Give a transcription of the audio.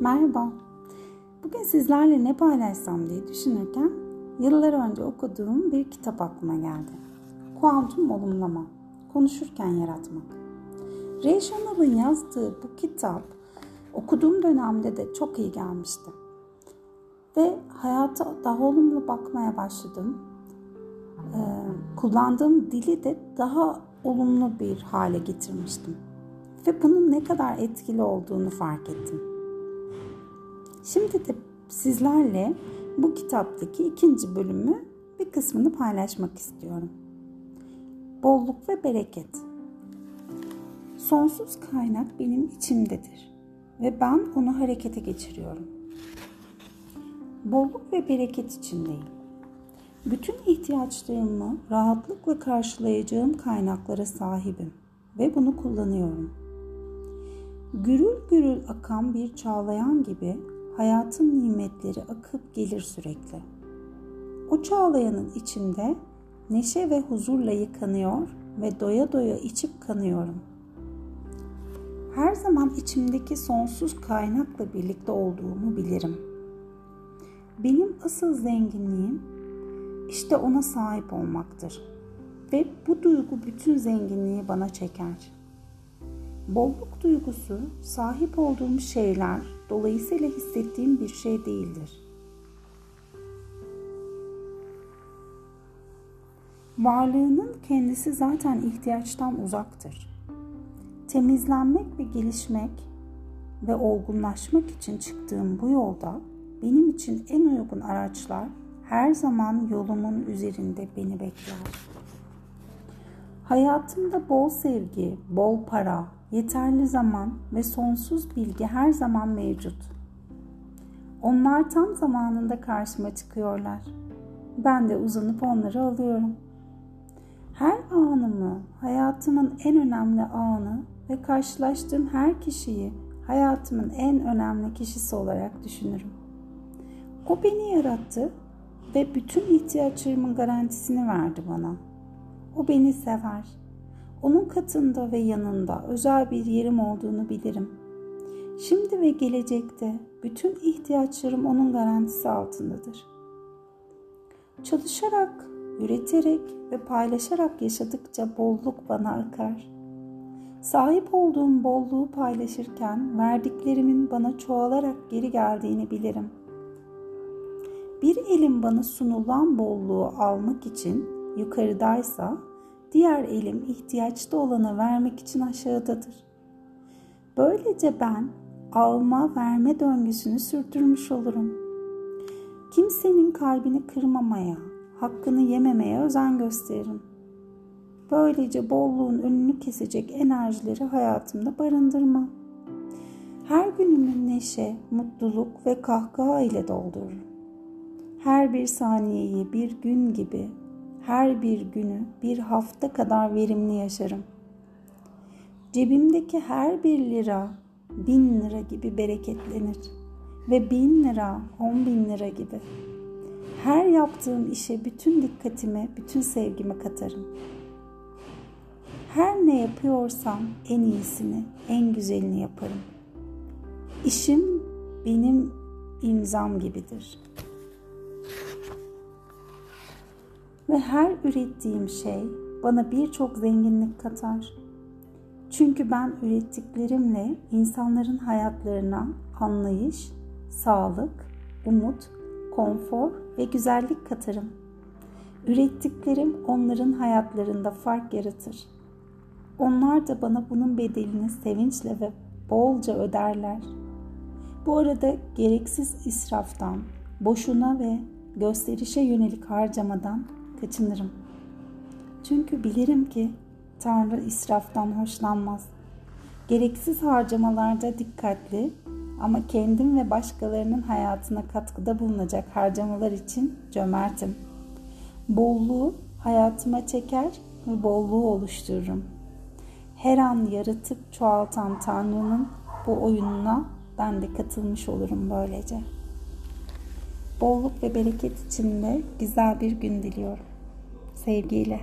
Merhaba. Bugün sizlerle ne paylaşsam diye düşünürken yıllar önce okuduğum bir kitap aklıma geldi. Kuantum olumlama. Konuşurken yaratmak. Ray Shannon'ın yazdığı bu kitap okuduğum dönemde de çok iyi gelmişti. Ve hayata daha olumlu bakmaya başladım. Ee, kullandığım dili de daha olumlu bir hale getirmiştim. Ve bunun ne kadar etkili olduğunu fark ettim. Şimdi de sizlerle bu kitaptaki ikinci bölümü bir kısmını paylaşmak istiyorum. Bolluk ve bereket. Sonsuz kaynak benim içimdedir ve ben onu harekete geçiriyorum. Bolluk ve bereket içindeyim. Bütün ihtiyaçlarımı rahatlıkla karşılayacağım kaynaklara sahibim ve bunu kullanıyorum. Gürül gürül akan bir çağlayan gibi hayatın nimetleri akıp gelir sürekli. O çağlayanın içinde neşe ve huzurla yıkanıyor ve doya doya içip kanıyorum. Her zaman içimdeki sonsuz kaynakla birlikte olduğumu bilirim. Benim asıl zenginliğim işte ona sahip olmaktır. Ve bu duygu bütün zenginliği bana çeker. Bolluk duygusu sahip olduğum şeyler dolayısıyla hissettiğim bir şey değildir. Varlığının kendisi zaten ihtiyaçtan uzaktır. Temizlenmek ve gelişmek ve olgunlaşmak için çıktığım bu yolda benim için en uygun araçlar her zaman yolumun üzerinde beni bekler. Hayatımda bol sevgi, bol para, yeterli zaman ve sonsuz bilgi her zaman mevcut. Onlar tam zamanında karşıma çıkıyorlar. Ben de uzanıp onları alıyorum. Her anımı, hayatımın en önemli anı ve karşılaştığım her kişiyi hayatımın en önemli kişisi olarak düşünürüm. O beni yarattı ve bütün ihtiyaçlarımın garantisini verdi bana. O beni sever. Onun katında ve yanında özel bir yerim olduğunu bilirim. Şimdi ve gelecekte bütün ihtiyaçlarım onun garantisi altındadır. Çalışarak, üreterek ve paylaşarak yaşadıkça bolluk bana akar. Sahip olduğum bolluğu paylaşırken verdiklerimin bana çoğalarak geri geldiğini bilirim. Bir elim bana sunulan bolluğu almak için yukarıdaysa diğer elim ihtiyaçta olana vermek için aşağıdadır. Böylece ben alma verme döngüsünü sürdürmüş olurum. Kimsenin kalbini kırmamaya, hakkını yememeye özen gösteririm. Böylece bolluğun önünü kesecek enerjileri hayatımda barındırmam. Her günümü neşe, mutluluk ve kahkaha ile doldururum. Her bir saniyeyi bir gün gibi her bir günü bir hafta kadar verimli yaşarım. Cebimdeki her bir lira bin lira gibi bereketlenir ve bin lira on bin lira gibi. Her yaptığım işe bütün dikkatimi, bütün sevgimi katarım. Her ne yapıyorsam en iyisini, en güzelini yaparım. İşim benim imzam gibidir.'' Ve her ürettiğim şey bana birçok zenginlik katar. Çünkü ben ürettiklerimle insanların hayatlarına anlayış, sağlık, umut, konfor ve güzellik katarım. Ürettiklerim onların hayatlarında fark yaratır. Onlar da bana bunun bedelini sevinçle ve bolca öderler. Bu arada gereksiz israftan, boşuna ve gösterişe yönelik harcamadan kaçınırım. Çünkü bilirim ki Tanrı israftan hoşlanmaz. Gereksiz harcamalarda dikkatli ama kendim ve başkalarının hayatına katkıda bulunacak harcamalar için cömertim. Bolluğu hayatıma çeker ve bolluğu oluştururum. Her an yaratıp çoğaltan Tanrı'nın bu oyununa ben de katılmış olurum böylece. Bolluk ve bereket içinde güzel bir gün diliyorum. Sevgiyle.